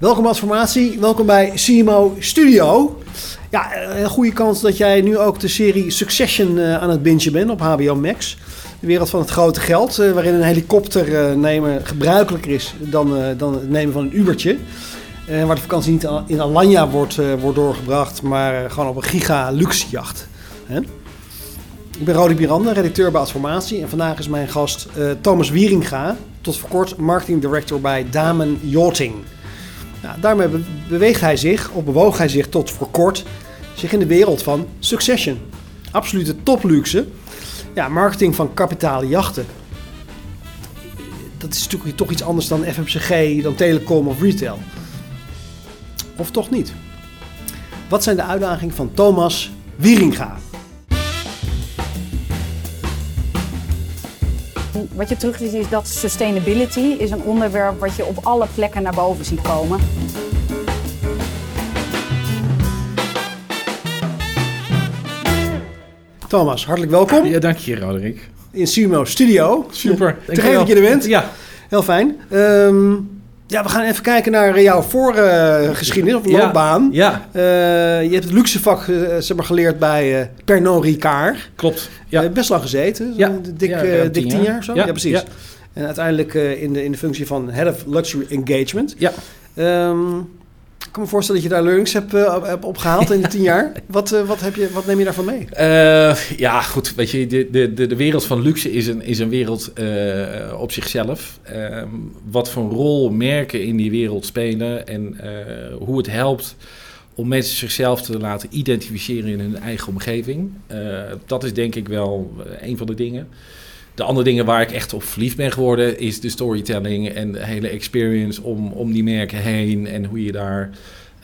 Welkom Adformatie, welkom bij CMO Studio. Ja, een goede kans dat jij nu ook de serie Succession uh, aan het bingen bent op HBO Max. De wereld van het grote geld, uh, waarin een helikopter nemen gebruikelijker is dan, dan het nemen van een Ubertje. waar de vakantie niet in Alanya wordt, wordt doorgebracht, maar gewoon op een giga luxe jacht. Ik ben Rodi Miranda, redacteur bij Adformatie. En vandaag is mijn gast Thomas Wieringa, tot voor kort marketing director bij Damen Yachting. Nou, daarmee beweegt hij zich, of bewoog hij zich tot voor kort, zich in de wereld van Succession. Absolute topluxe. Ja, marketing van kapitale jachten. Dat is natuurlijk toch iets anders dan FMCG, dan telecom of retail. Of toch niet? Wat zijn de uitdagingen van Thomas Wieringa? Wat je terug ziet is dat sustainability is een onderwerp wat je op alle plekken naar boven ziet komen. Thomas, hartelijk welkom. Ja, dank je, Roderick. In Sumo Studio. Super. Te geven dat je er bent. Ja. Heel fijn. Um, ja, we gaan even kijken naar jouw voorgeschiedenis of loopbaan. Ja. Uh, je hebt het luxevak uh, zeg maar, geleerd bij uh, Pernod Ricard. Klopt. Ja. best lang gezeten. Ja. Dik, ja, dik tien, jaar. jaar zo. Ja, precies. Ja. En uiteindelijk in, de, in de functie van Head of Luxury Engagement. Ja. Um, ik kan me voorstellen dat je daar learnings hebt, uh, hebt opgehaald in de tien jaar. Wat, uh, wat, heb je, wat neem je daarvan mee? Uh, ja, goed. Weet je, de, de, de wereld van luxe is een, is een wereld op zichzelf. Ehm, wat voor rol merken in die wereld spelen en hoe het helpt om mensen zichzelf te laten identificeren in hun eigen omgeving. dat is denk ik wel een van de dingen. De andere dingen waar ik echt op verliefd ben geworden is de storytelling en de hele experience om, om die merken heen en hoe je daar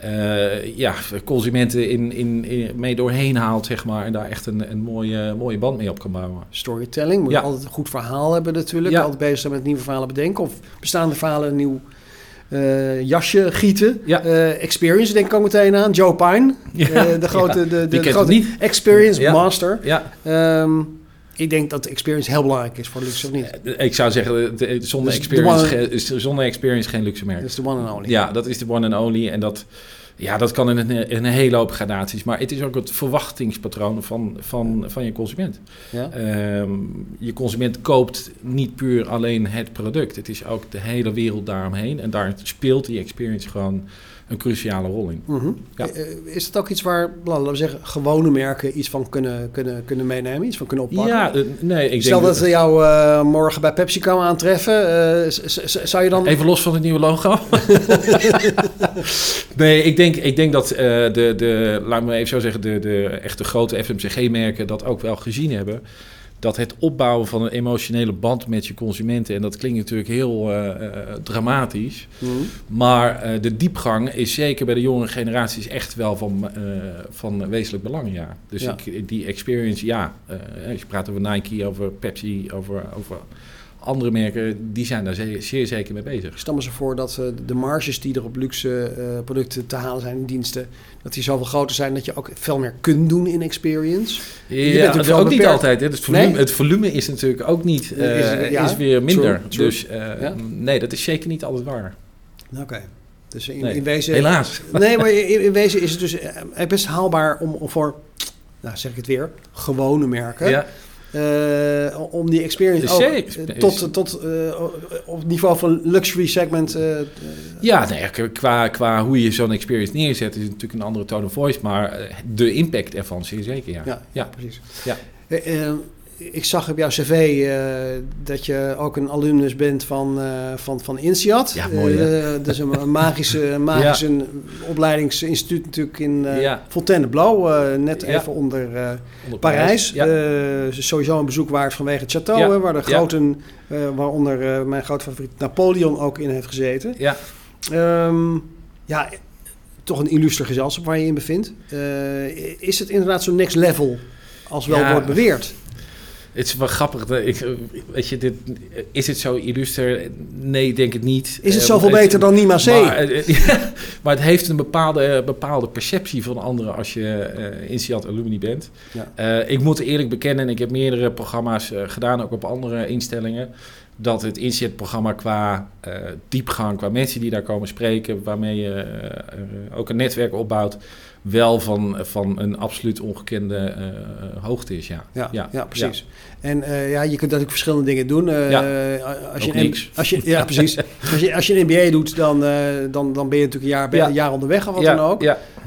uh, ja, consumenten in, in, in, mee doorheen haalt, zeg maar, en daar echt een, een mooie, mooie band mee op kan bouwen. Storytelling, moet je altijd een goed verhaal hebben natuurlijk. Ja. Altijd bezig zijn met nieuwe verhalen bedenken of bestaande verhalen een nieuw uh, jasje gieten. Ja. Uh, experience denk ik ook meteen aan. Joe Pine, de grote, de, de, de grote experience master. Ja. Um, ik denk dat de experience heel belangrijk is voor luxe, of niet? Ik zou zeggen, de, zonder, dus experience, zonder experience geen luxe merk. Dat is de one and only. Ja, dat is de one and only. En dat, ja, dat kan in een, in een hele hoop gradaties. Maar het is ook het verwachtingspatroon van, van, van je consument. Ja? Um, je consument koopt niet puur alleen het product. Het is ook de hele wereld daaromheen. En daar speelt die experience gewoon een cruciale rol in. Mm -hmm. ja. Is het ook iets waar, laten we zeggen, gewone merken iets van kunnen, kunnen, kunnen meenemen, iets van kunnen oppakken? Ja, uh, nee. Ik Stel denk dat ze jou uh, morgen bij Pepsi komen aantreffen, uh, zou je dan... Even los van het nieuwe logo? nee, ik denk, ik denk dat de, de, laat me even zo zeggen, de, de echte grote FMCG-merken dat ook wel gezien hebben dat het opbouwen van een emotionele band met je consumenten, en dat klinkt natuurlijk heel uh, uh, dramatisch, mm. maar uh, de diepgang is zeker bij de jongere generaties echt wel van, van wezenlijk belang, ja. Dus ja. Ik, die experience, ja, als je praat over Nike, over Pepsi, over, over andere merken, die zijn daar zeer, zeer zeker mee bezig. Stel me ze voor dat uh, de marges die er op luxe uh, producten te halen zijn in diensten, dat die zoveel groter zijn dat je ook veel meer kunt doen in experience. Ja, dat is ook niet altijd. Hè. Het, volume, nee? het volume is natuurlijk ook niet, uh, is, ja, is, weer minder. True, true. Dus ja? nee, dat is zeker niet altijd waar. Oké. Okay. Dus in, nee, in, wezen... Helaas. Nee, maar in, in wezen is het dus best haalbaar om, om voor, nou zeg ik het weer, gewone merken... Ja. Uh, om die experience ook uh, tot, tot uh, op het niveau van luxury segment. ja, nee, qua, qua hoe je zo'n experience neerzet, is natuurlijk een andere tone of voice, maar de impact ervan zeer zeker, ja. Ja, ja. precies. Ja. Ik zag op jouw cv uh, dat je ook een alumnus bent van, uh, van, van INSEAD. Ja, mooi, uh, dat is een magische, magische ja. opleidingsinstituut natuurlijk in ja. Fontainebleau. net ja. even onder, onder Parijs. Parijs. sowieso een bezoek waard vanwege het château. Hè, waar de groten, waaronder mijn grote favoriet Napoleon ook in heeft gezeten. Ja. Um, ja, toch een illuster gezelschap waar je in bevindt. is het inderdaad zo'n next level als wel wordt beweerd? Het is wel grappig. Ik, weet je, dit, is het zo illuster? Nee, denk het niet. Is het zoveel uh, beter dan Nima C? Maar, uh, maar, het heeft een bepaalde, bepaalde perceptie van anderen als je uh, Insiat Alumni bent. Ja. ik moet eerlijk bekennen, ik heb meerdere programma's gedaan, ook op andere instellingen. dat het inzetprogramma qua eh, diepgang, qua mensen die daar komen spreken, waarmee je eh, eh, ook een netwerk opbouwt, wel van, van een absoluut ongekende eh, hoogte is. Ja, Ja, ja, precies. En eh, ja, je kunt natuurlijk verschillende dingen doen. Eh, als je niks. Als je, ja, precies. Als je, als je een MBA doet, dan, eh, dan, dan ben je natuurlijk een jaar, ben een jaar onderweg of wat dan ook.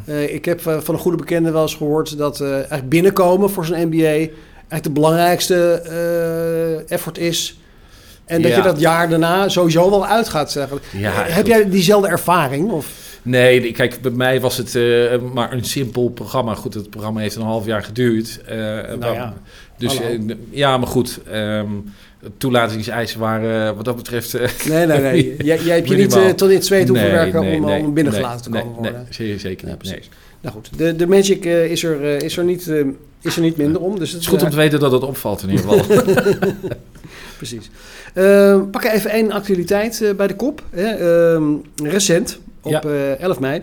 Eh, ik heb eh, van een goede bekende wel eens gehoord dat eh, eigenlijk binnenkomen voor zo'n MBA eigenlijk de belangrijkste eh, effort is. En dat je dat jaar daarna sowieso wel uit gaat zeggen. Heb jij diezelfde ervaring? Of? Nee, kijk, bij mij was het eh, maar een simpel programma. Goed, het programma heeft een half jaar geduurd. Eh, wel- ja, dus eh, ja, maar goed. ehm, toelatingseisen waren wat dat betreft. Nee, nee, nee. Jij, jij hebt je niet tot in het zweet hoeven nee, werken nee, om, nee, om binnengelaten nee, te komen nee, worden. Nee, zeker niet. precies. Nee. Nou goed, de, de Magic is, er, is, er niet, is er niet minder om. Dus Het is goed om te weten dat het opvalt in ieder geval. Precies. Pak even één actualiteit bij de kop. Ehm, recent, op Ja. eh, 11 mei.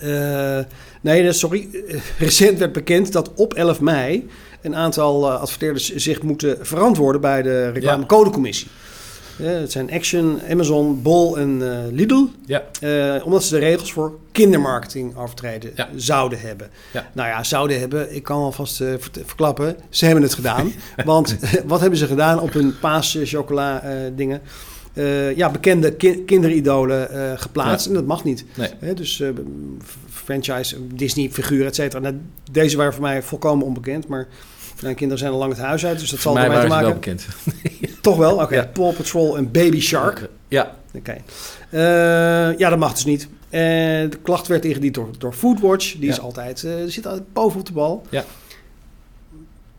Eh, nee, nee, sorry. Eh, recent werd bekend dat op 11 mei een aantal eh, adverteerders zich moeten verantwoorden bij de reclamecodecommissie. Eh, het zijn Action, Amazon, Bol en eh, Lidl. ja, Eh, omdat ze de regels voor kindermarketing overtreden Ja. zouden hebben. Ja. Nou ja, zouden hebben. Ik kan alvast eh, vert- verklappen. Ze hebben het gedaan. Want wat hebben ze gedaan op hun paas eh, chocola eh, dingen? Eh, ja, bekende ki- kinderidolen eh, geplaatst. Ja. En dat mag niet. nee. Hè, dus eh, franchise, Disney figuren, et cetera. Nou, deze waren voor mij volkomen onbekend. Maar mijn kinderen zijn al lang het huis uit. Dus dat Voor zal ermee te maken. wel bekend. Toch wel? Oké. Ja. Paw Patrol en Baby Shark. Ja, Oké. Ja, dat mag dus niet. En de klacht werd ingediend door, door Foodwatch. Die is altijd, zit altijd bovenop de bal. Ja.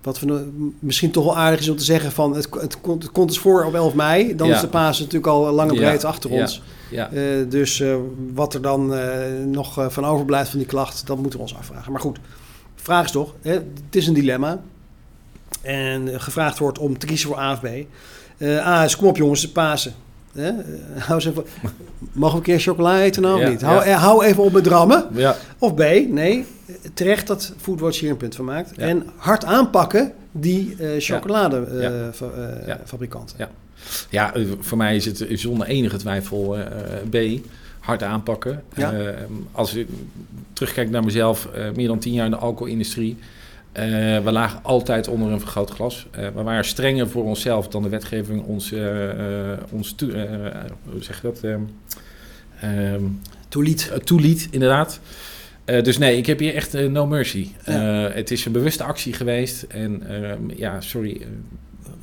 Wat we, misschien toch wel aardig is om te zeggen van het, het, komt, het komt dus voor op 11 mei. Dan Ja. is de paas natuurlijk al lang en Ja. breed achter ons. ja. Eh, dus eh, wat er dan eh, nog van overblijft van die klacht, dat moeten we ons afvragen. Maar goed, vraag is toch, hè, het is een dilemma. En gevraagd wordt om te kiezen voor A of B. Eh A is, kom op jongens, de Pasen. Hè? Hou eens even, mogen we een keer chocola eten nou Ja, niet? Hou, ja. eh, hou even op met drammen. ja. Of B, nee, terecht dat Foodwatch hier een punt van maakt. En hard aanpakken die eh chocoladefabrikanten. Ja. eh. Ja. Ja, voor mij is het zonder enige twijfel B. Hard aanpakken. Ja. Eh, als ik terugkijk naar mezelf, meer dan tien jaar in de alcoholindustrie. Eh, we lagen altijd onder een vergrootglas. Eh we waren strenger voor onszelf dan de wetgeving ons, eh, ons toe, hoe zeg je dat? Ehm, ehm, Toelied. eh, toeliet, inderdaad. Dus nee, ik heb hier echt no mercy. Ja. Het is een bewuste actie geweest. En ehm, ja, sorry.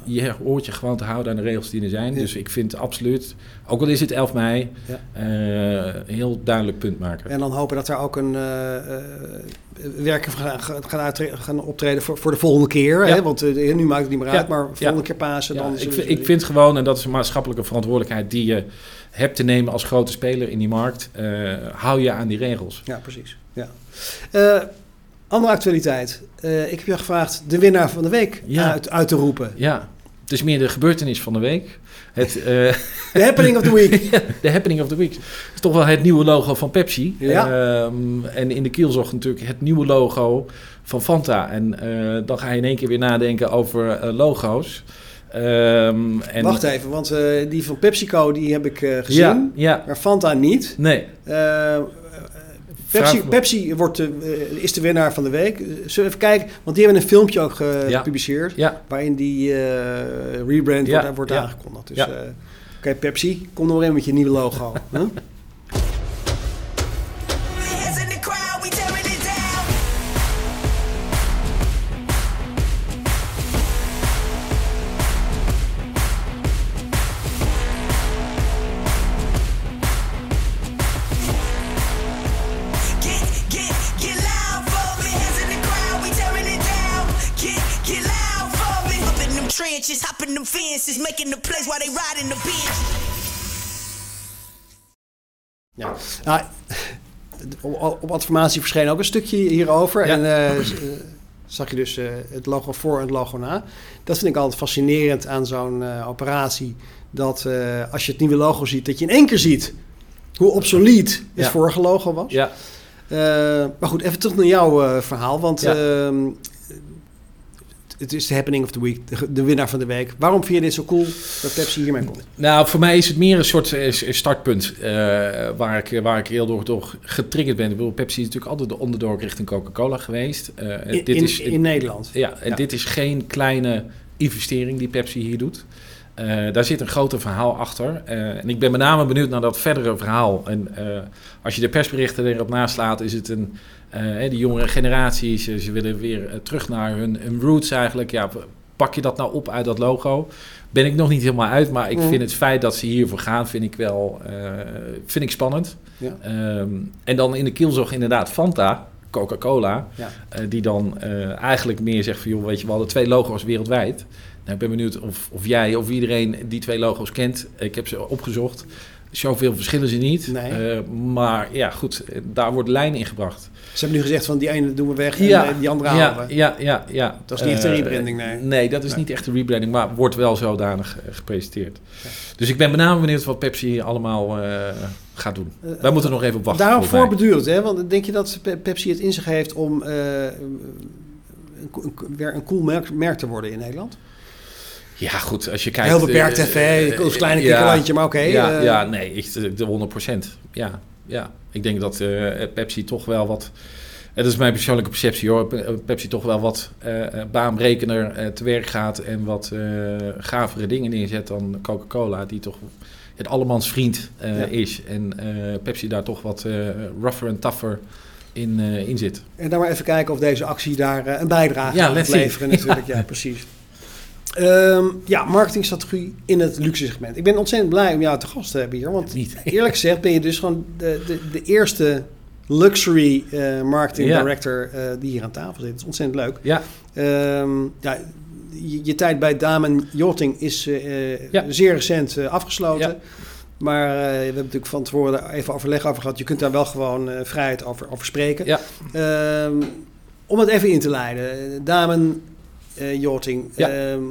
Je hoort je gewoon te houden aan de regels die er zijn. Ja. Dus ik vind absoluut, ook al is het 11 mei, Ja. eh, een heel duidelijk punt maken. En dan hopen dat er ook een uh, werker gaan, gaan, optreden voor, voor de volgende keer. Ja. Hè? Want uh, nu maakt het niet meer uit, maar volgende keer Pasen. Ja, dan ik, ik vind gewoon, en dat is een maatschappelijke verantwoordelijkheid die je hebt te nemen als grote speler in die markt, hou je aan die regels. Ja, precies. Ja. Andere actualiteit. Uh, ik heb je gevraagd de winnaar van de week Ja. uit, uit te roepen. Ja, het is meer de gebeurtenis van de week. Het, uh, The happening of the week. de happening of the week. Het is toch wel het nieuwe logo van Pepsi. Ja. Um, en in de kielzog natuurlijk het nieuwe logo van Fanta. En uh, dan ga je in één keer weer nadenken over uh, logo's. Um, en Wacht even, want die van PepsiCo die heb ik gezien, ja, ja. maar Fanta niet. Nee. Pepsi, Pepsi wordt de, uh, is de winnaar van de week. Zullen we even kijken? Want die hebben een filmpje ook gepubliceerd. Ja. Ja. Waarin die rebrand wordt, aangekondigd. Dus oké, okay, Pepsi, kom in met je nieuwe logo. huh? Making the place while they riding the bench. Ja, nou, op, op Adformatie verscheen ook een stukje hierover. Ja. En uh, zag je dus uh, het logo voor en het logo na. Dat vind ik altijd fascinerend aan zo'n uh, operatie. Dat als je het nieuwe logo ziet, dat je in één keer ziet hoe obsolet het ja. vorige logo was. Ja. maar goed, even terug naar jouw verhaal. Want ja. Ehm, het is de happening of the week, de, de winnaar van de week. Waarom vind je dit zo cool dat Pepsi hiermee komt? Nou, voor mij is het meer een soort startpunt eh, waar, ik, waar ik heel door, door getriggerd ben. Ik bedoel, Pepsi is natuurlijk altijd de underdog richting Coca-Cola geweest. Eh, In, dit in, is, in Nederland. Ja, en Ja. dit is geen kleine investering die Pepsi hier doet. Eh, daar zit een groter verhaal achter. Eh, en ik ben met name benieuwd naar dat verdere verhaal. En eh, als je de persberichten erop naslaat, is het een. die jongere generaties, ze willen weer terug naar hun, hun roots eigenlijk. Ja, pak je dat nou op uit dat logo? Ben ik nog niet helemaal uit, maar ik Mm. vind het feit dat ze hiervoor gaan, vind ik wel vind ik spannend. Ja. Ehm, en dan in de kielzog inderdaad Fanta, Coca-Cola. Ja. Die dan eigenlijk meer zegt van... joh, weet je, we hadden twee logo's wereldwijd. Nou, ik ben benieuwd of, of jij of iedereen die twee logo's kent. Ik heb ze opgezocht. Zoveel verschillen ze niet. Nee. Eh, maar ja, goed, daar wordt lijn in gebracht. Ze hebben nu gezegd van die ene doen we weg en eh, die andere ja, halen we. ja, ja, ja. Dat is niet echt een Eh, rebranding, nee. Nee, dat is Nee. niet echt een rebranding, maar wordt wel zodanig gepresenteerd. Dus ik ben met name benieuwd wat Pepsi allemaal gaat doen. Wij moeten nog even op wachten. Daarom voorbeduurd, hè? Want denk je dat Pe- Pepsi het in zich heeft om weer een cool merk, merk te worden in Nederland? Ja, goed, als je kijkt... Heel beperkt eh, tv, eh, een kleine ja, kikkerlandje, maar oké. ja, eh, ja, nee, ik, de 100 procent. Ja, ja, ik denk dat eh, Pepsi toch wel wat... Het is mijn persoonlijke perceptie hoor. Pe- Pepsi toch wel wat eh, eh, baanbrekender eh, te werk gaat en wat eh gavere dingen neerzet dan Coca-Cola, die toch het allemans vriend eh, Ja. is. En eh, Pepsi daar toch wat eh, rougher en tougher in, eh, in zit. En dan maar even kijken of deze actie daar eh, een bijdrage Ja, aan leveren natuurlijk. Ja, precies. Ehm, ja, marketingstrategie in het luxe segment. Ik ben ontzettend blij om jou te gast te hebben hier. Want Niet. eerlijk gezegd ben je dus gewoon de, de, de eerste luxury eh, marketing Ja. director eh, die hier aan tafel zit. Dat is ontzettend leuk. Ja, Ehm, ja, je, je tijd bij Damen Yachting is eh, Ja. zeer recent afgesloten. Ja. Maar we hebben natuurlijk van tevoren even overleg over gehad. Je kunt daar wel gewoon vrijheid over, over spreken. Ja. Ehm, om het even in te leiden. Damen eh Yachting Ja. ehm,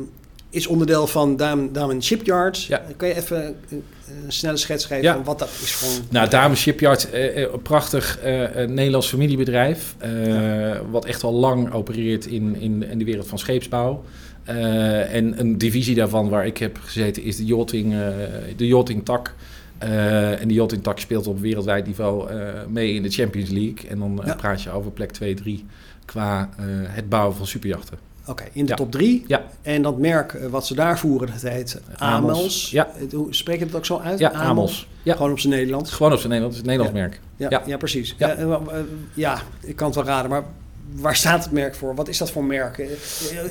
is onderdeel van Damen, Damen Shipyards. Ja. Kan je even een, snelle schets geven Ja. van wat dat is voor. Nou, Dames Shipyard, eh, eh, een prachtig eh, Nederlands familiebedrijf. eh, Wat echt al lang opereert in, in, in de wereld van scheepsbouw. En een divisie daarvan waar ik heb gezeten is de yachting, de yachting tak. En die yachting tak speelt op wereldwijd niveau mee in de Champions League. En dan praat je over plek 2, 3 qua het bouwen van superjachten. Oké, in de Ja. top drie. Ja. En dat merk eh, wat ze daar voeren, dat heet Amos. Ja. Spreek je dat ook zo uit? Ja, Amos. Ja. Gewoon op zijn Nederlands. Gewoon op zijn Nederlands, het Nederlands merk. Ja, ja. Precies. Ja. Ja. eh, eh, ja, ik kan het wel raden, maar waar staat het merk voor? Wat is dat voor merk?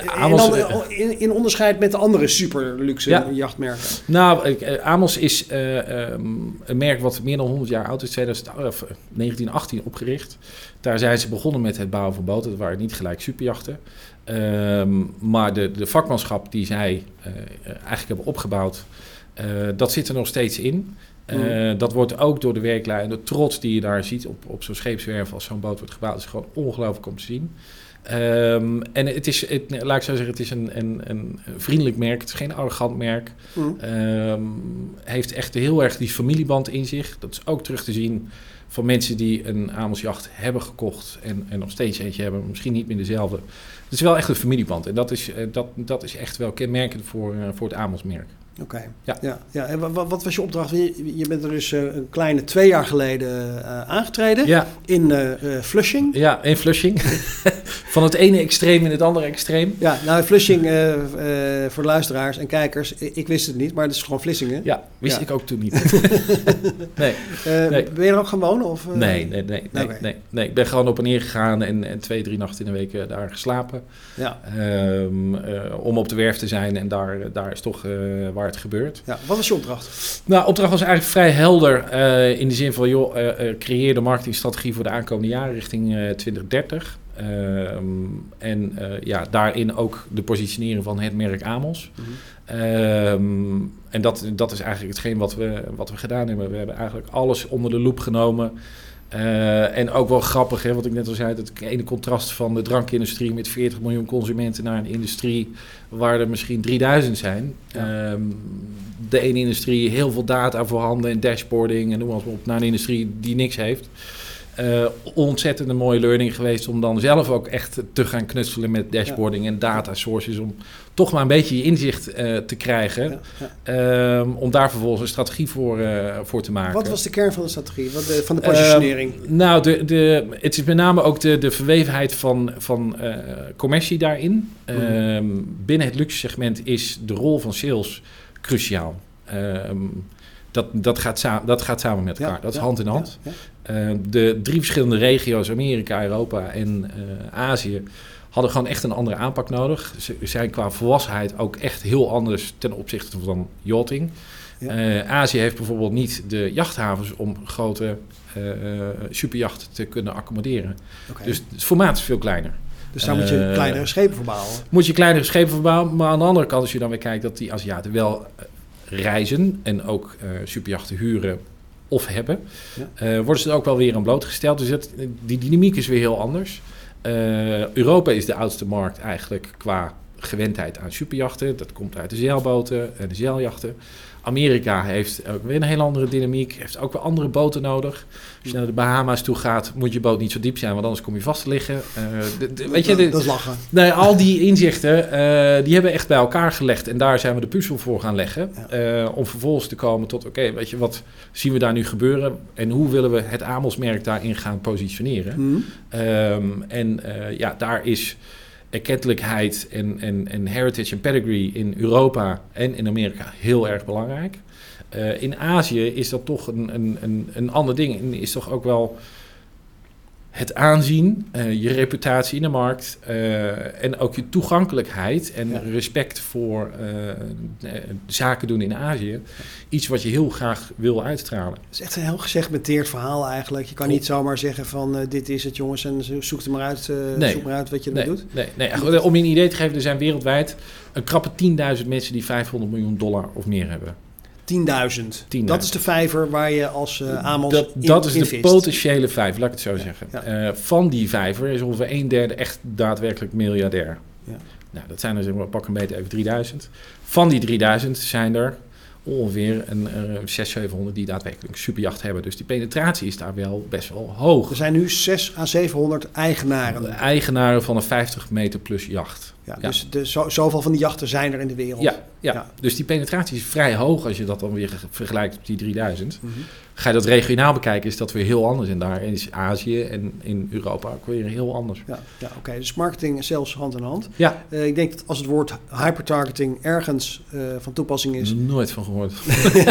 Amos, en dan, in, in onderscheid met de andere super luxe Ja. jachtmerken. Nou, Amos is eh, ehm, een merk wat meer dan 100 jaar oud is, 2000, of, eh, 1918 opgericht. Daar zijn ze begonnen met het bouwen van boten. Dat waren niet gelijk superjachten. Ehm, maar de, de vakmanschap die zij eh, eigenlijk hebben opgebouwd, eh, dat zit er nog steeds in. Eh, Mm. Dat wordt ook door de werklui en de trots die je daar ziet op, op zo'n scheepswerf als zo'n boot wordt gebouwd, is gewoon ongelooflijk om te zien. Ehm, en het is, het, laat ik zo zeggen, het is een, een, een vriendelijk merk. Het is geen arrogant merk. Mm. Ehm, heeft echt heel erg die familieband in zich. Dat is ook terug te zien van mensen die een Amelsjacht hebben gekocht en, en nog steeds eentje hebben, misschien niet meer dezelfde. Het is wel echt een familieband en dat is, eh, dat, dat is echt wel kenmerkend voor, eh, voor het Amelsmerk. Oké. Ja. Ja. Ja, En wa- wa- wat, was je opdracht? Je, je bent er dus eh, een kleine twee jaar geleden eh, aangetreden Ja, in eh, Flushing. ja en Flushing. van het ene extreem in het andere extreem. Ja, nou Flushing voor de luisteraars en kijkers, ik, ik wist het niet, maar het is gewoon Vlissingen. Ja, wist Ja. ik ook toen niet. nee. Nee. Ben je er ook gaan wonen? Of? Nee, nee, nee, nee, Oké. nee, nee. Ik ben gewoon op en neer gegaan en, en twee, drie nachten in de week daar geslapen. Ja. Ehm, eh, om op de werf te zijn en daar, daar is toch waar het gebeurt. ja. Wat was je opdracht? Nou, opdracht was eigenlijk vrij helder eh, in de zin van, joh, eh, creëer de marketingstrategie voor de aankomende jaren richting eh 2030. Ehm, en ja, daarin ook de positionering van het merk Amos. Ehm, en dat, dat is eigenlijk hetgeen wat we, wat we gedaan hebben. We hebben eigenlijk alles onder de loep genomen. Eh, en ook wel grappig, hè, wat ik net al zei, het ene contrast van de drankindustrie met 40 miljoen consumenten naar een industrie waar er misschien 3000 zijn. Ja. Ehm, de ene industrie heel veel data voorhanden en dashboarding en noem maar op, naar een industrie die niks heeft. Eh, ontzettende mooie learning geweest om dan zelf ook echt te gaan knutselen met dashboarding en data sources. Om toch maar een beetje je inzicht eh, te krijgen. Ja. Ehm, om daar vervolgens een strategie voor, eh, voor te maken. Wat was de kern van de strategie, wat de, van de positionering? Ehm, nou, de, de, het is met name ook de, de verwevenheid van, van commercie daarin. Mhm. Ehm, binnen het luxe segment is de rol van sales cruciaal. Dat, dat, gaat samen, dat gaat samen met elkaar. Ja, dat is ja, hand in hand. ja, Eh, de drie verschillende regio's, Amerika, Europa en eh, Azië, hadden gewoon echt een andere aanpak nodig. Ze zijn qua volwassenheid ook echt heel anders ten opzichte van yachting. Eh, Azië heeft bijvoorbeeld niet de jachthavens om grote superjachten te kunnen accommoderen. Dus het formaat is veel kleiner. Dus daar moet je kleinere schepen voor bouwen. Moet je kleinere schepen verbouwen, maar aan de andere kant, als je dan weer kijkt dat die Aziaten wel reizen en ook eh, superjachten huren of hebben, Ja. eh, worden ze er ook wel weer aan blootgesteld. Dus het, die dynamiek is weer heel anders. Eh, Europa is de oudste markt eigenlijk qua gewendheid aan superjachten. Dat komt uit de zeilboten en de zeiljachten. Amerika heeft ook weer een hele andere dynamiek. Heeft ook weer andere boten nodig. Als je naar de Bahama's toe gaat, moet je boot niet zo diep zijn, want anders kom je vast te liggen. Eh, de- de- weet je, dat, de- dat is lachen. Nee, al die inzichten, eh, die hebben echt bij elkaar gelegd. En daar zijn we de puzzel voor gaan leggen. eh, om vervolgens te komen tot, oké, weet je, wat zien we daar nu gebeuren? En hoe willen we het Amelsmerk daarin gaan positioneren? Mhm. Ehm, en eh, ja, daar is erkentelijkheid en, en, en heritage en pedigree in Europa en in Amerika heel erg belangrijk. Eh, in Azië is dat toch een, een, een, een ander ding. En is toch ook wel het aanzien, eh, je reputatie in de markt eh, en ook je toegankelijkheid en Ja. respect voor eh, zaken doen in Azië. Iets wat je heel graag wil uitstralen. Het is echt een heel gesegmenteerd verhaal eigenlijk. Je kan niet zomaar zeggen van dit is het jongens en zo- zoek er maar uit, Nee. zoek maar uit wat je ermee Nee, doet. nee, nee. Om je een idee te geven, er zijn wereldwijd een krappe 10.000 mensen die 500 miljoen dollar of meer hebben. 10.000. 10.000. Dat is de vijver waar je als eh Amos dat, in, dat is in de vist. potentiële vijver, laat ik het zo zeggen. ja. Eh, van die vijver is ongeveer een derde echt daadwerkelijk miljardair. Ja. Nou, dat zijn er zeg maar, pak een beetje even 3000. Van die 3000 zijn er ongeveer een uh, 600, 700 die daadwerkelijk een superjacht hebben. Dus die penetratie is daar wel best wel hoog. Er zijn nu 6 à 700 eigenaren. De eigenaren van een 50 meter plus jacht. Ja. Dus de, zo, zoveel van die jachten zijn er in de wereld. Ja, ja. Dus die penetratie is vrij hoog als je dat dan weer vergelijkt met die 3000. Mhm. Ga je dat regionaal bekijken, is dat weer heel anders. En daar is Azië en in Europa ook weer heel anders. Ja, ja oké. Dus marketing en sales hand in hand. Ja, Eh, ik denk dat als het woord hypertargeting ergens eh, van toepassing is, nooit van gehoord.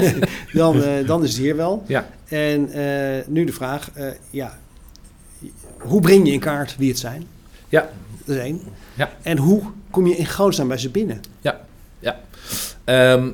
dan, eh, dan is het hier wel. Ja. En nu de vraag, ja, hoe breng je in kaart wie het zijn? Ja. Dat is één. Ja. En hoe kom je in godsnaam bij ze binnen? Ehm,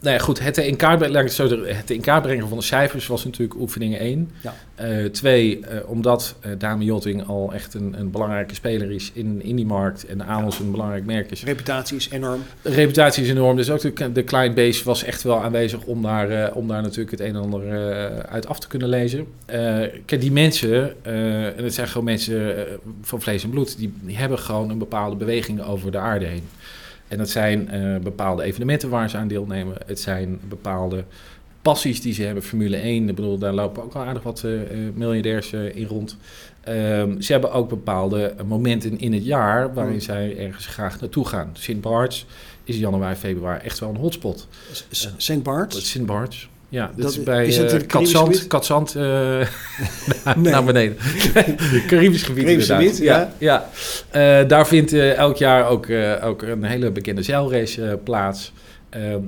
nou ja, goed, het in, kaart, het, zo, zeggen, het in kaart brengen van de cijfers was natuurlijk oefening 1. Ja. Eh, twee, eh, omdat eh Dame Jotting al echt een, een belangrijke speler is in, in die markt en Amos een belangrijk merk is. Reputatie is enorm. De reputatie is enorm, dus ook de, de client base was echt wel aanwezig om daar, om daar natuurlijk het een en ander uit af te kunnen lezen. Kijk, die mensen, en het zijn gewoon mensen van vlees en bloed, die, die hebben gewoon een bepaalde beweging over de aarde heen. En dat zijn eh, bepaalde evenementen waar ze aan deelnemen. Het zijn bepaalde passies die ze hebben. Formule 1, ik bedoel, daar lopen ook al aardig wat eh, miljardairs in rond. Ehm, ze hebben ook bepaalde momenten in het jaar waarin Mm. zij ergens graag naartoe gaan. Sint Barts is in januari, februari echt wel een hotspot. S- St. Bart's. Sint Barts. Ja, dat, Dat- is bij is het eh, Katzand? Katzand eh, naar, Nee. naar beneden. Caribisch gebied Caribisch inderdaad. gebied, ja. ja. Eh, daar vindt elk jaar ook, ook een hele bekende zeilrace plaats.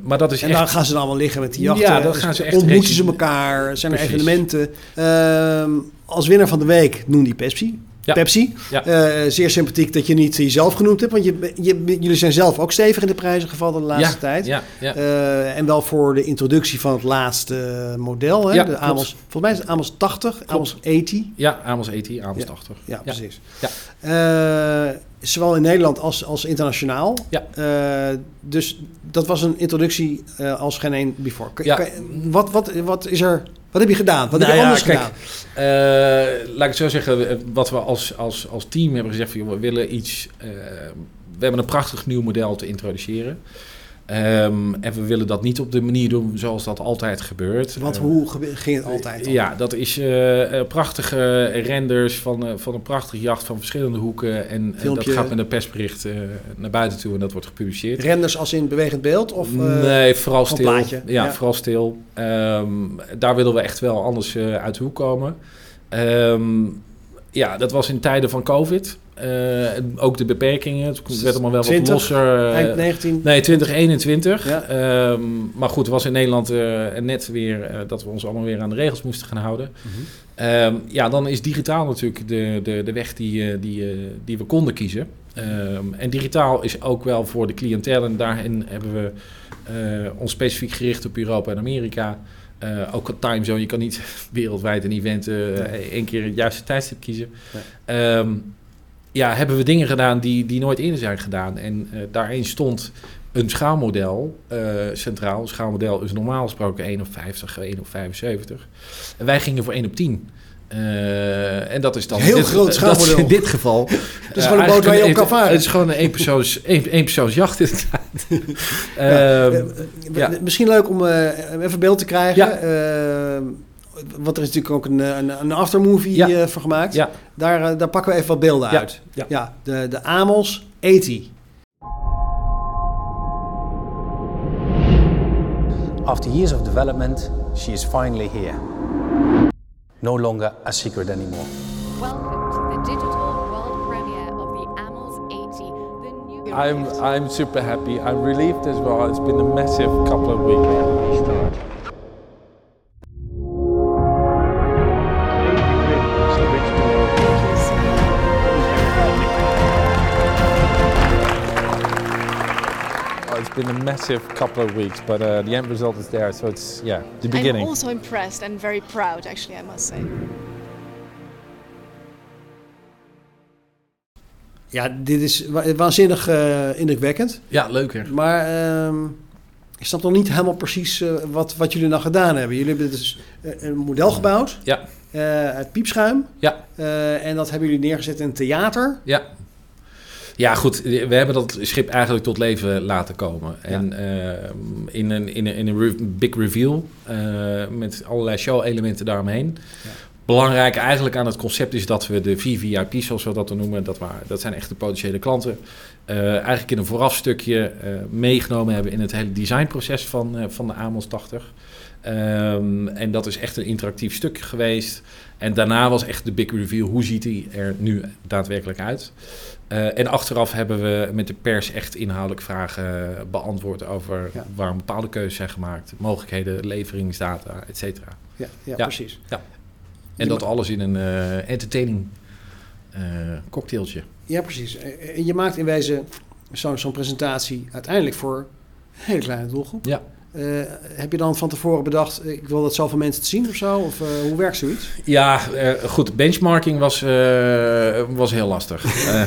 Maar dat is En echt... dan gaan ze dan allemaal liggen met die jachten. Ja, dan gaan ze echt Ontmoeten ze elkaar, zijn er evenementen. Ehm, als winnaar van de week noem die Pepsi. Ja. Pepsi. Ja. Eh, zeer sympathiek dat je niet jezelf genoemd hebt. Want je, je, jullie zijn zelf ook stevig in de prijzen gevallen de laatste ja, tijd. Ja. Eh, en wel voor de introductie van het laatste model. Hè? De. Amos, volgens mij is het Amos 80, Amos 80. ja, Amos 80, Amos 80. Ja, precies. Ja. Eh, zowel in Nederland als, als internationaal. Ja. Eh, dus dat was een introductie eh, als geen één before. Kan- Ja. kan- wat, wat, wat is er... Wat heb je gedaan? Wat Nou heb je ja, anders kijk, gedaan? Eh, laat ik het zo zeggen, wat we als, als, als team hebben gezegd, van, joh, we willen iets, eh, we hebben een prachtig nieuw model te introduceren. Ehm, en we willen dat niet op de manier doen zoals dat altijd gebeurt. Want Eh, hoe ging het altijd? dan? ja, dat is eh, eh, prachtige renders van, van een prachtige jacht van verschillende hoeken. En dat gaat met een persbericht naar buiten toe en dat wordt gepubliceerd. Renders als in bewegend beeld? Of, nee, vooral stil. plaatje? Ja, Ja. vooral stil. Ehm, daar willen we echt wel anders uit de hoek komen. Ehm, ja, dat was in tijden van COVID. Eh, ook de beperkingen. Het werd allemaal wel 20? wat losser. eh, eind 19? Nee, 2021. Ja. Ehm, maar goed, het was in Nederland eh, net weer dat we ons allemaal weer aan de regels moesten gaan houden. Mhm. Ehm, ja, dan is digitaal natuurlijk de, de, de weg die, die, die we konden kiezen. Ehm, en digitaal is ook wel voor de cliëntele. En daarin hebben we ons specifiek gericht op Europa en Amerika. Eh, ook een timezone. Je kan niet wereldwijd een event eh, één keer het juiste tijdstip kiezen. Ehm, ja, hebben we dingen gedaan die, die nooit eerder zijn gedaan. En eh, daarin stond een schaalmodel centraal. Een schaalmodel is normaal gesproken 1 op 50, 1 op 75. En wij gingen voor 1 op 10. Eh, en dat is dan Heel dit, groot schaalmodel. in dit geval. Dat is gewoon een boot waar je op kan varen. Het is gewoon een eenpersoons, een, eenpersoonsjacht inderdaad. Ja. Ehm, Eh, ja. Misschien leuk om eh, even beeld te krijgen. Ja. Eh, want er is natuurlijk ook een, een, een aftermovie Ja. eh, voor gemaakt. Ja. Daar, daar pakken we even wat beelden Ja. uit. Ja. de, de Amos 80. After years of development, she is finally here. No longer a secret anymore. Welcome I'm I'm super happy. I'm relieved as well. It's been a massive couple of weeks. Oh, It's been a massive couple of weeks, but uh, the end result is there. So it's yeah, the beginning. I'm also impressed and very proud, actually, I must say. Ja, dit is wa- waanzinnig eh, indrukwekkend. ja, leuker. Maar ehm, ik snap nog niet helemaal precies eh, wat, wat jullie nou gedaan hebben. Jullie hebben dus eh, een model gebouwd. Ja. uit piepschuim. Ja. En dat hebben jullie neergezet in een theater. Ja. Ja, goed. We hebben dat schip eigenlijk tot leven laten komen. En eh, in een, in een, in een re- big reveal met allerlei show-elementen daaromheen. Belangrijk eigenlijk aan het concept is dat we de VVIP's, zoals we dat noemen, dat, waren, dat zijn echt de potentiële klanten, eh, eigenlijk in een voorafstukje eh, meegenomen hebben in het hele designproces van, eh, van de Amos 80. Ehm, en dat is echt een interactief stuk geweest. En daarna was echt de big reveal. Hoe ziet hij er nu daadwerkelijk uit? En achteraf hebben we met de pers echt inhoudelijk vragen beantwoord over Ja. waarom bepaalde keuzes zijn gemaakt, mogelijkheden, leveringsdata, et cetera. Ja, ja, Ja. precies. En dat alles in een eh, entertaining eh, cocktailtje. Ja, precies. Eh, En je maakt in wezen zo'n presentatie uiteindelijk voor een hele kleine doelgroep. Ja. Eh, heb je dan van tevoren bedacht, eh, ik wil dat zoveel mensen te zien of zo? Of eh, hoe werkt zoiets? Ja, eh, goed. Benchmarking was, eh, was heel lastig. Eh,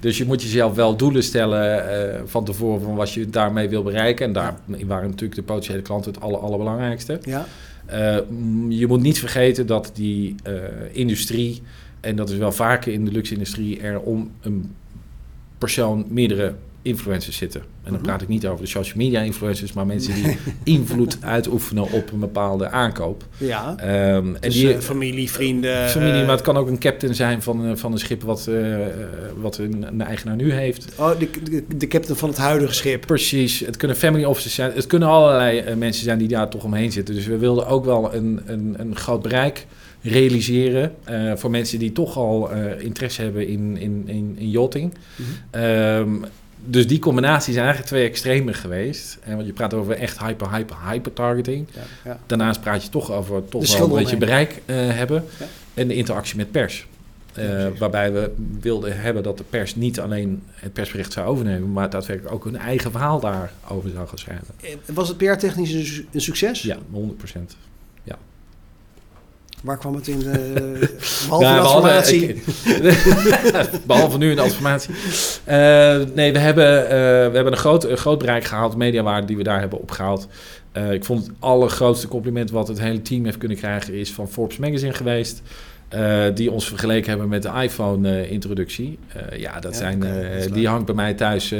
dus je moet jezelf wel doelen stellen eh, van tevoren van wat je daarmee wil bereiken. En daar waren natuurlijk de potentiële klanten het aller, allerbelangrijkste. Ja. Eh, je moet niet vergeten dat die eh, industrie, en dat is wel vaker in de luxe-industrie, er om een persoon meerdere influencers zitten. En dan Mhm. praat ik niet over de social media influencers, maar mensen die invloed uitoefenen op een bepaalde aankoop. Ja. Ehm, en Dus, die, eh, familie, vrienden. familie, eh, maar het kan ook een captain zijn van, eh, van een schip wat, eh, eh, wat een, een eigenaar nu heeft. Oh, de, de, de captain van het huidige schip. Precies, het kunnen family officers zijn. Het kunnen allerlei eh, mensen zijn die daar toch omheen zitten. Dus we wilden ook wel een, een, een groot bereik realiseren eh, voor mensen die toch al eh, interesse hebben in, in, in, in yachting. Mhm. Ehm, dus die combinatie zijn eigenlijk twee extremen geweest. En want je praat over echt hyper, hyper, hyper targeting. Ja, ja. Daarnaast praat je toch over toch wel een beetje bereik eh, hebben. Ja. En de interactie met pers. Eh, waarbij we wilden hebben dat de pers niet alleen het persbericht zou overnemen, maar daadwerkelijk ook hun eigen verhaal daarover zou gaan schrijven. Eh, Was het PR-technisch een, su- een succes? Ja, 100%. Waar kwam het in de... Behalve de hadden- transformatie. ik- behalve nu een transformatie. Eh, nee, we hebben, eh, we hebben een groot, een groot bereik gehaald, mediawaarde die we daar hebben opgehaald. Eh, ik vond het allergrootste compliment wat het hele team heeft kunnen krijgen is van Forbes Magazine geweest. eh, die ons vergeleken hebben met de iPhone-introductie. ja, dat Ja, zijn, eh, dat die hangt bij mij thuis eh,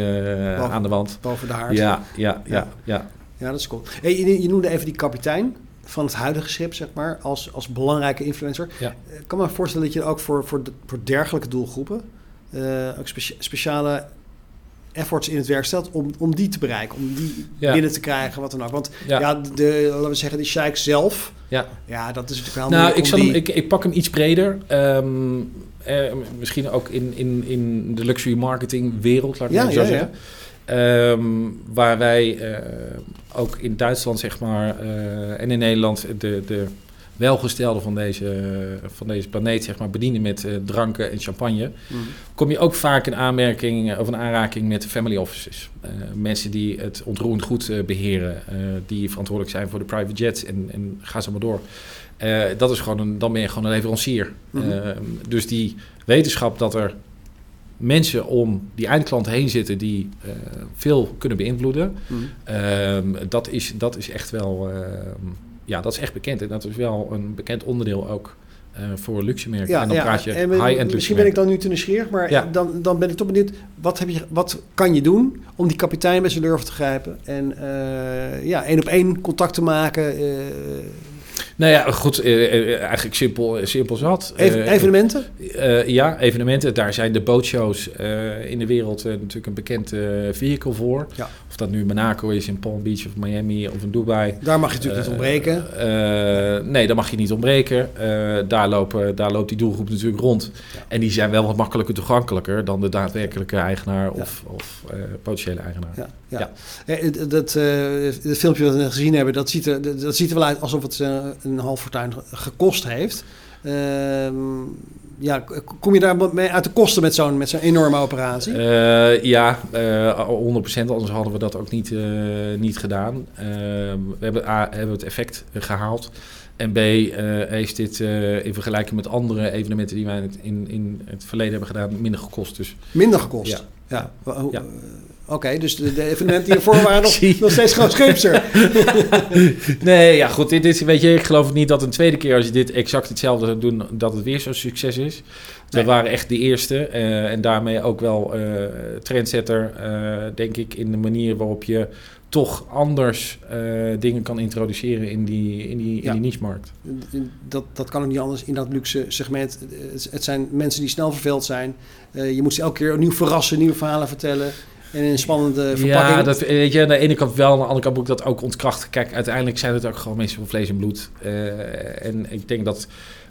Boven- aan de wand. Boven de haard. Ja, ja, ja, Ja. ja. Ja, dat is cool. Hey, je, je noemde even die kapitein van het huidige schip, zeg maar, als, als belangrijke influencer. Ja. Eh, Ik kan me voorstellen dat je ook voor, voor, de- voor dergelijke doelgroepen eh, ook specia- speciale efforts in het werk stelt om, om die te bereiken, om die Ja. binnen te krijgen, wat dan ook. Want ja, Ja. de, laten we zeggen, die sheik zelf, ja. ja, dat is natuurlijk wel Nou, ik, zal hem, ik, ik pak hem iets breder. Ehm, eh, misschien ook in, in, in de luxury marketing wereld, laat ik Ja, het zo ja, ja. zeggen. Ehm, waar wij eh, ook in Duitsland, zeg maar, eh, en in Nederland de, de welgestelden van deze, van deze planeet, zeg maar, bedienen met eh, dranken en champagne, Mhm. kom je ook vaak in aanmerking of een aanraking met family offices. Mensen die het ontroerend goed eh, beheren, eh, die verantwoordelijk zijn voor de private jets en, en ga zo maar door. Dat is gewoon een, dan ben je gewoon een leverancier. Mhm. Eh, dus die wetenschap dat er mensen om die eindklant heen zitten die eh, veel kunnen beïnvloeden, Mhm. Ehm, dat, is, dat is echt wel, ehm, ja, dat is echt bekend. En dat is wel een bekend onderdeel ook eh, voor luxe merken. en dan praat je en high-end luxe misschien ben ik dan nu te nieuwsgierig, maar Ja. dan, dan ben ik toch benieuwd, wat, heb je, wat kan je doen om die kapitein bij zijn durf te grijpen en eh, ja, één op één contact te maken, Nou ja, goed, eh, eh, eigenlijk simpel, simpel zat. even- Eh, evenementen? ja, evenementen. Daar zijn de bootshows in de wereld natuurlijk een bekend eh, vehicle voor. Ja. Of dat nu Monaco is, in Palm Beach of Miami of in Dubai. Daar mag je natuurlijk niet ontbreken. nee, daar mag je niet ontbreken. Daar, lopen, daar loopt die doelgroep natuurlijk rond. En die zijn wel wat makkelijker toegankelijker dan de daadwerkelijke eigenaar of, of potentiële eigenaar. Ja, ja. Dat, het filmpje wat we gezien hebben, dat ziet, er, dat dat ziet er wel uit alsof het een half fortuin ge- gekost heeft. Ehm, ja, kom je daar mee uit de kosten met zo'n met zo'n enorme operatie? Eh, ja, eh 100%, anders hadden we dat ook niet, eh, niet gedaan. Eh, we hebben A, hebben het effect gehaald. En B, heeft dit in vergelijking met andere evenementen die wij in het, in, in het verleden hebben gedaan, minder gekost. Dus Minder gekost? Ja. Ja. Oké, dus de, de evenementen die ervoor waren nog, nog steeds gewoon. Nee, ja goed, dit is, weet je, ik geloof niet dat een tweede keer als je dit exact hetzelfde zou doen, dat het weer zo'n succes is. We Nee. waren echt de eerste eh, en daarmee ook wel eh trendsetter, eh, denk ik, in de manier waarop je toch anders dingen kan introduceren in die, in die, Ja. in die niche-markt. Dat, dat kan ook niet anders in dat luxe segment. Het, het zijn mensen die snel verveeld zijn. Je moet ze elke keer opnieuw verrassen, nieuwe verhalen vertellen. En een spannende verpakking. Ja, dat, weet je, aan de ene kant wel, aan de andere kant moet ik dat ook ontkrachten. Kijk, uiteindelijk zijn het ook gewoon mensen van vlees en bloed. Eh, en ik denk dat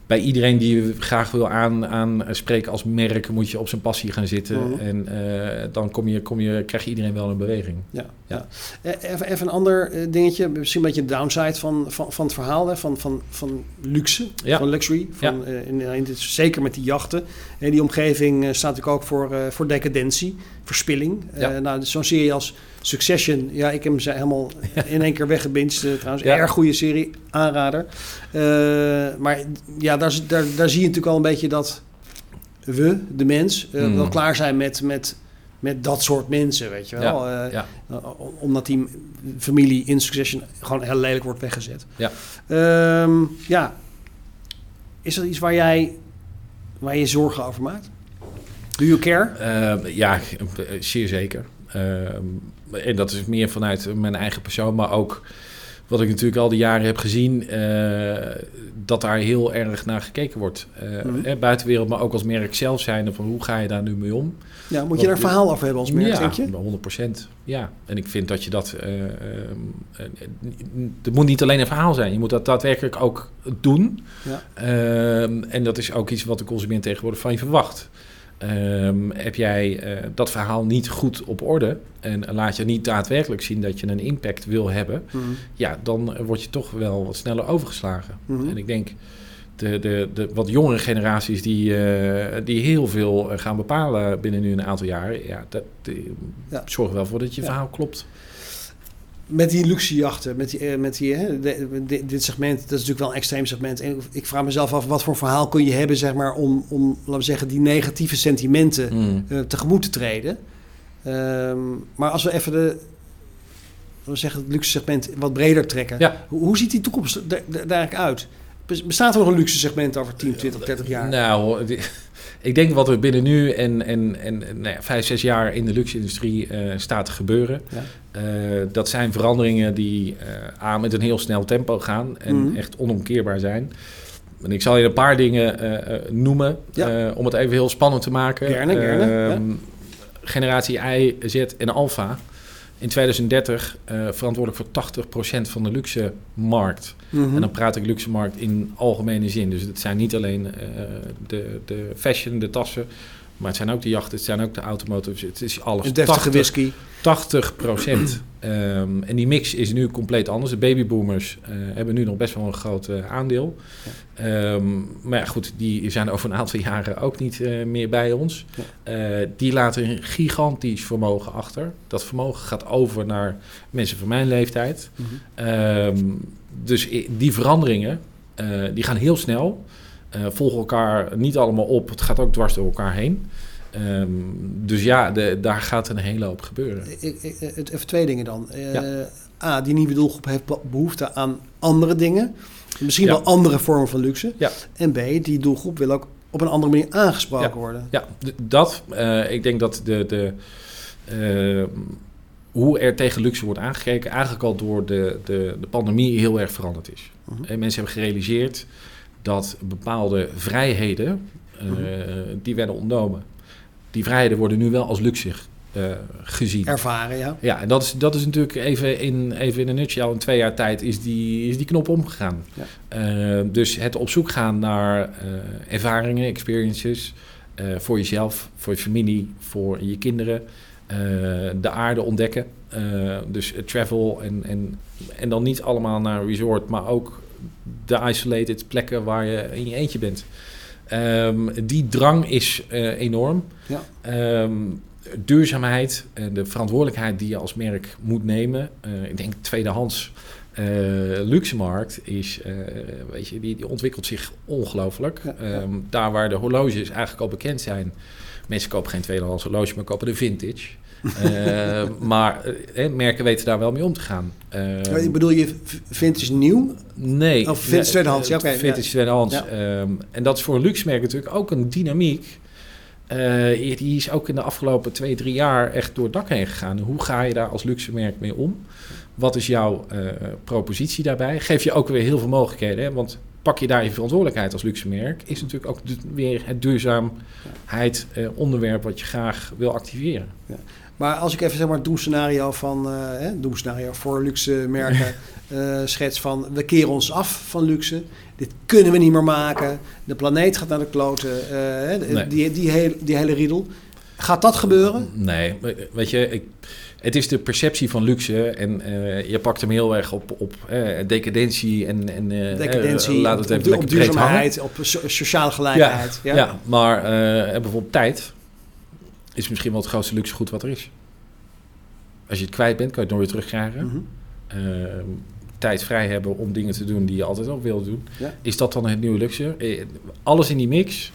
bij iedereen die je graag wil aan, aanspreken als merk, moet je op zijn passie gaan zitten. Mhm. En eh, dan kom je, kom je, krijg je iedereen wel in beweging. Ja, Ja. Eh, Even, even een ander eh, dingetje, misschien een beetje de downside van, van, van het verhaal, hè, van, van, van luxe, Ja. van luxury. Van, eh, in, in dit, zeker met die jachten. En die omgeving staat natuurlijk ook voor, eh, voor decadentie, verspilling. Ja. nou, zo'n serie als Succession, ja, ik heb hem ze helemaal in één keer weggebinged eh, trouwens. Ja. Erg goede serie, aanrader. Eh, maar ja, daar, daar, daar zie je natuurlijk al een beetje dat we, de mens, eh, Hmm. wel klaar zijn met... met met dat soort mensen, weet je wel. Ja, ja. omdat die familie in Succession gewoon heel lelijk wordt weggezet. Ja. Ehm, ja. Is dat iets waar jij, waar je zorgen over maakt? Do you care? Ja, zeer zeker. Eh, en dat is meer vanuit mijn eigen persoon, maar ook wat ik natuurlijk al die jaren heb gezien, eh, dat daar heel erg naar gekeken wordt. Eh Mhm. buitenwereld, maar ook als merk zelf zijn. Van hoe ga je daar nu mee om? Ja, moet je daar verhaal over hebben als merk, ja, denk je? 100 procent. Ja, en ik vind dat je dat. eh, het moet niet alleen een verhaal zijn. Je moet dat daadwerkelijk ook doen. Ja. Ehm, en dat is ook iets wat de consument tegenwoordig van je verwacht. Ehm, heb jij eh, dat verhaal niet goed op orde en laat je niet daadwerkelijk zien dat je een impact wil hebben, Mhm. ja, dan word je toch wel wat sneller overgeslagen. Mhm. En ik denk de, de, de wat jongere generaties die, eh, die heel veel eh, gaan bepalen binnen nu een aantal jaar, ja, dat die Ja. zorgen wel voor dat je Ja. verhaal klopt. Met die luxe jachten, met die, eh, met die, hè, dit segment, dat is natuurlijk wel een extreem segment. En ik vraag mezelf af, wat voor verhaal kun je hebben, zeg maar, om, om laten we zeggen, die negatieve sentimenten Mm. eh, tegemoet te treden. Ehm, maar als we even de, laten we zeggen, het luxe segment wat breder trekken. Ja. Hoe, hoe ziet die toekomst er, er, er eigenlijk uit? Bes- Bestaat er nog een luxe segment over 10, 20, 30 jaar? Nou, ik denk wat er binnen nu en, en, en nou ja, vijf, zes jaar in de luxe-industrie eh, staat te gebeuren. Ja. Eh, dat zijn veranderingen die eh aan met een heel snel tempo gaan en Mhm. echt onomkeerbaar zijn. En ik zal je een paar dingen noemen Ja. om het even heel spannend te maken. Gerne, gerne, Ehm, Generatie I, Z en Alpha. In 2030 eh, verantwoordelijk voor 80% van de luxe markt. Mhm. En dan praat ik luxe markt in algemene zin. Dus het zijn niet alleen eh, de, de fashion, de tassen. Maar het zijn ook de jachten, het zijn ook de automotives. Het is alles. Een deftige 80 whisky. 80 procent. Ehm, en die mix is nu compleet anders. De babyboomers eh, hebben nu nog best wel een groot eh, aandeel. Ehm, maar ja, goed, die zijn over een aantal jaren ook niet eh, meer bij ons. Die laten een gigantisch vermogen achter. Dat vermogen gaat over naar mensen van mijn leeftijd. Mhm. Ehm, dus die veranderingen, die gaan heel snel. Eh, volgen elkaar niet allemaal op. Het gaat ook dwars door elkaar heen. Ehm, dus ja, de, daar gaat een hele hoop gebeuren. Ik- ik- het- Even twee dingen dan. Eh. A, die nieuwe doelgroep heeft be- behoefte aan andere dingen. Misschien Ja. wel andere vormen van luxe. Ja. En B, die doelgroep wil ook op een andere manier aangesproken worden. Ja, dat. eh, ik denk dat de, de, eh, hoe er tegen luxe wordt aangekeken, eigenlijk al door de, de, de pandemie heel erg veranderd is. Mhm. En mensen hebben gerealiseerd dat bepaalde vrijheden, eh, Mhm. die werden ontnomen. Die vrijheden worden nu wel als luxe eh, gezien. Ervaren, ja. Ja, en dat is, dat is natuurlijk even in, even in een nutshell. In twee jaar tijd is die, is die knop omgegaan. Ja. Eh, dus het op zoek gaan naar ervaringen, experiences. voor jezelf, voor je familie, voor je kinderen. de aarde ontdekken. Dus travel en, en, en dan niet allemaal naar een resort, maar ook de isolated plekken waar je in je eentje bent. Ehm, die drang is eh, enorm. Ja. Ehm, duurzaamheid en de verantwoordelijkheid die je als merk moet nemen. Eh, ik denk tweedehands eh luxemarkt is, eh, weet je, die, die ontwikkelt zich ongelooflijk. Ja, ja. Ehm, daar waar de horloges eigenlijk al bekend zijn. Mensen kopen geen tweedehands horloge, maar kopen de vintage. Eh, maar eh, merken weten daar wel mee om te gaan. Ehm, Ik bedoel, je vintage nieuw? Nee. Of vintage tweedehands, ja, oké, Vintage ja. tweedehands. Ja. Ehm, en dat is voor een luxe merk natuurlijk ook een dynamiek. Eh, die is ook in de afgelopen twee, drie jaar echt door het dak heen gegaan. Hoe ga je daar als luxe merk mee om? Wat is jouw eh, propositie daarbij? Geef je ook weer heel veel mogelijkheden. Hè? Want pak je daar je verantwoordelijkheid als luxe merk... is natuurlijk ook weer het duurzaamheid eh, onderwerp... wat je graag wil activeren. Maar als ik even zeg maar het doemscenario van eh hè, doemscenario voor luxe merken schets van we keren ons af van luxe. Dit kunnen we niet meer maken. De planeet gaat naar de kloten. Nee. die, die, hele, die hele riedel. Gaat dat gebeuren? Nee, weet je, ik, het is de perceptie van luxe en eh, je pakt hem heel erg op, op eh, decadentie en, en eh, Decadentie, laat op, het even op, op duurzaamheid, op so- sociale gelijkheid. Ja, ja. maar eh, bijvoorbeeld tijd is misschien wel het grootste luxegoed wat er is. Als je het kwijt bent, kan je het nooit weer terugkrijgen. Ehm, tijd vrij hebben om dingen te doen die je altijd al wil doen. Ja. Is dat dan het nieuwe luxe? Alles in die mix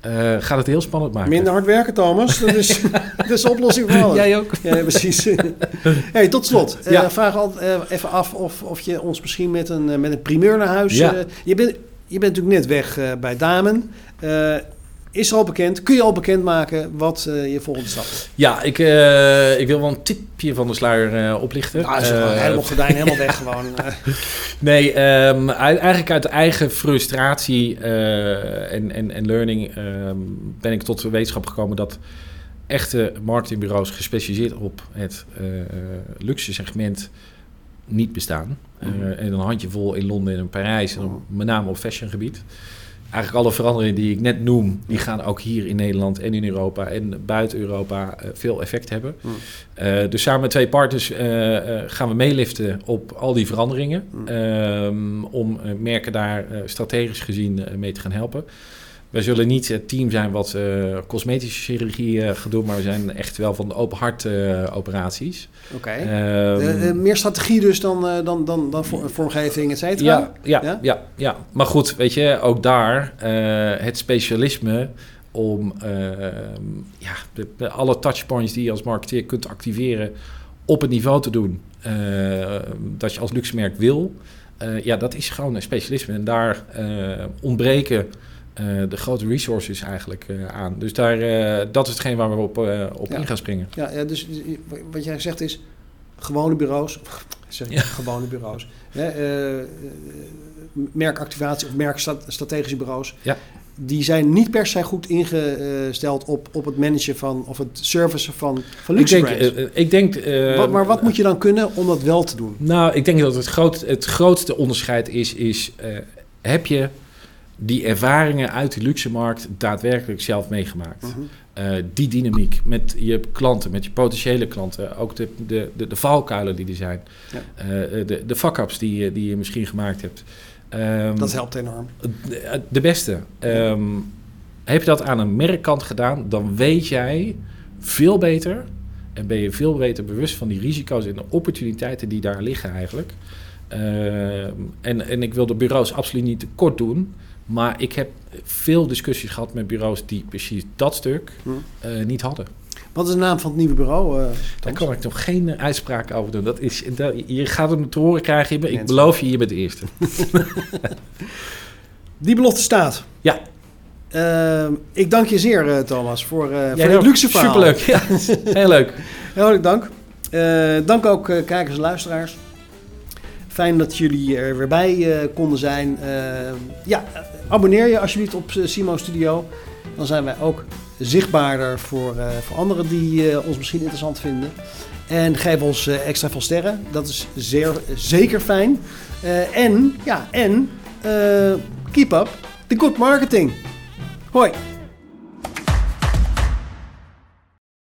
eh, gaat het heel spannend maken. Minder hard werken, Thomas. Dat is, dat is de oplossing voor alles. Jij ook? Ja, precies. hey, tot slot. eh, Ja. vraag altijd eh, even af of, of je ons misschien met een, met een primeur naar huis... Ja. eh, je, bent, je bent natuurlijk net weg eh, bij Damen. Is al bekend? Kun je al bekendmaken wat eh, je volgende stap is? Ja, ik, eh, ik wil wel een tipje van de sluier eh, oplichten. Nou, Eh, helemaal gordijn, helemaal weg gewoon. Nee, ehm, uit- eigenlijk uit eigen frustratie en, en, en learning ehm, ben ik tot de wetenschap gekomen dat echte marketingbureaus gespecialiseerd op het luxe segment niet bestaan. Eh, en een handjevol in Londen en in Parijs, en op- met name op fashiongebied. Eigenlijk alle veranderingen die ik net noem, die gaan ook hier in Nederland en in Europa en buiten Europa eh, veel effect hebben. Mm. Eh, dus samen met twee partners eh, gaan we meeliften op al die veranderingen. Mm. ehm, om merken daar strategisch gezien mee te gaan helpen. Wij zullen niet het team zijn wat eh, cosmetische chirurgie eh, gaat doen, maar we zijn echt wel van de open hart eh, operaties. Oké. Ehm, Eh, eh, meer strategie dus dan, dan, dan, dan vor- vormgeving, et cetera? ja, ja, Ja? ja? Ja, Maar goed, weet je, ook daar het specialisme om ja, de, de- alle touchpoints die je als marketeer kunt activeren op het niveau te doen dat je als luxemerk wil. ja, dat is gewoon een specialisme. En daar ontbreken eh, de grote resources eigenlijk eh, aan. Dus daar, eh, dat is hetgeen waar we op, op Ja. in gaan springen. Ja, ja, dus wat jij zegt is gewone bureaus, zeg ik, Ja. gewone bureaus, hè, merkactivatie of merkstrategische bureaus, Ja. die zijn niet per se goed ingesteld op, op het managen van of het servicen van, van luxe ik denk, brands. ik denk Wat- maar wat moet je dan kunnen om dat wel te doen? Nou, ik denk dat het, groot, het grootste onderscheid is, is heb je die ervaringen uit de luxemarkt daadwerkelijk zelf meegemaakt? Mhm. Eh, die dynamiek met je klanten, met je potentiële klanten, ook de, de, de, de valkuilen die er zijn, Ja. Eh, de, de fuck-ups die, je- die je misschien gemaakt hebt. Ehm, Dat helpt enorm. de, de beste. Ehm, heb je dat aan een merkkant gedaan, dan weet jij veel beter en ben je veel beter bewust van die risico's en de opportuniteiten die daar liggen eigenlijk. Ehm, en, en ik wil de bureaus absoluut niet tekort doen, maar ik heb veel discussies gehad met bureaus die precies dat stuk Hm. eh, niet hadden. Wat is de naam van het nieuwe bureau? eh, Daar kan ik nog geen eh, uitspraak over doen. Dat is, dat, je gaat hem te horen krijgen. Ik Mensen. beloof je, je bent de eerste. Die belofte staat. Ja. Ik dank je zeer, Thomas, voor, voor dit luxe verhaal. Superleuk. Ja, heel leuk. Heel hartelijk dank. Dank ook kijkers en luisteraars. Fijn dat jullie er weer bij eh, konden zijn. Eh, ja, eh, abonneer je alsjeblieft op eh, Simo Studio. Dan zijn wij ook zichtbaarder voor, eh, voor anderen die eh, ons misschien interessant vinden. En geef ons eh, extra veel sterren. Dat is zeer, zeker fijn. Eh, en, ja, en eh, keep up the good marketing. Hoi.